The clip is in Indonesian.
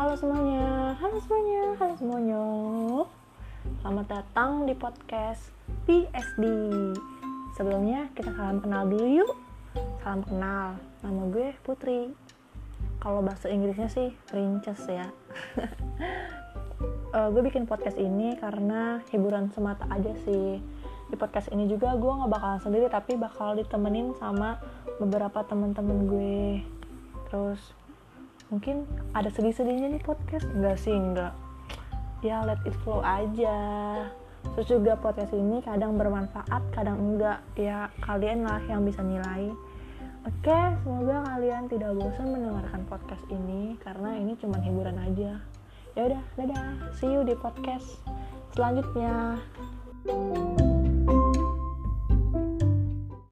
Halo semuanya, halo semuanya, halo semuanya. Selamat datang di podcast PSD. Sebelumnya kita salam kenal dulu yuk. Salam kenal, nama gue Putri. Kalau bahasa Inggrisnya sih Princess ya. uh, gue bikin podcast ini karena hiburan semata aja sih. Di podcast ini juga gue nggak bakal sendiri tapi bakal ditemenin sama beberapa temen-temen gue. Terus mungkin ada sedih-sedihnya nih podcast? Enggak sih enggak. Ya let it flow aja. Terus juga podcast ini kadang bermanfaat kadang enggak. Ya kalian lah yang bisa nilai. Oke semoga kalian tidak bosan mendengarkan podcast ini karena ini cuma hiburan aja. Ya udah dadah. See you di podcast selanjutnya. thank you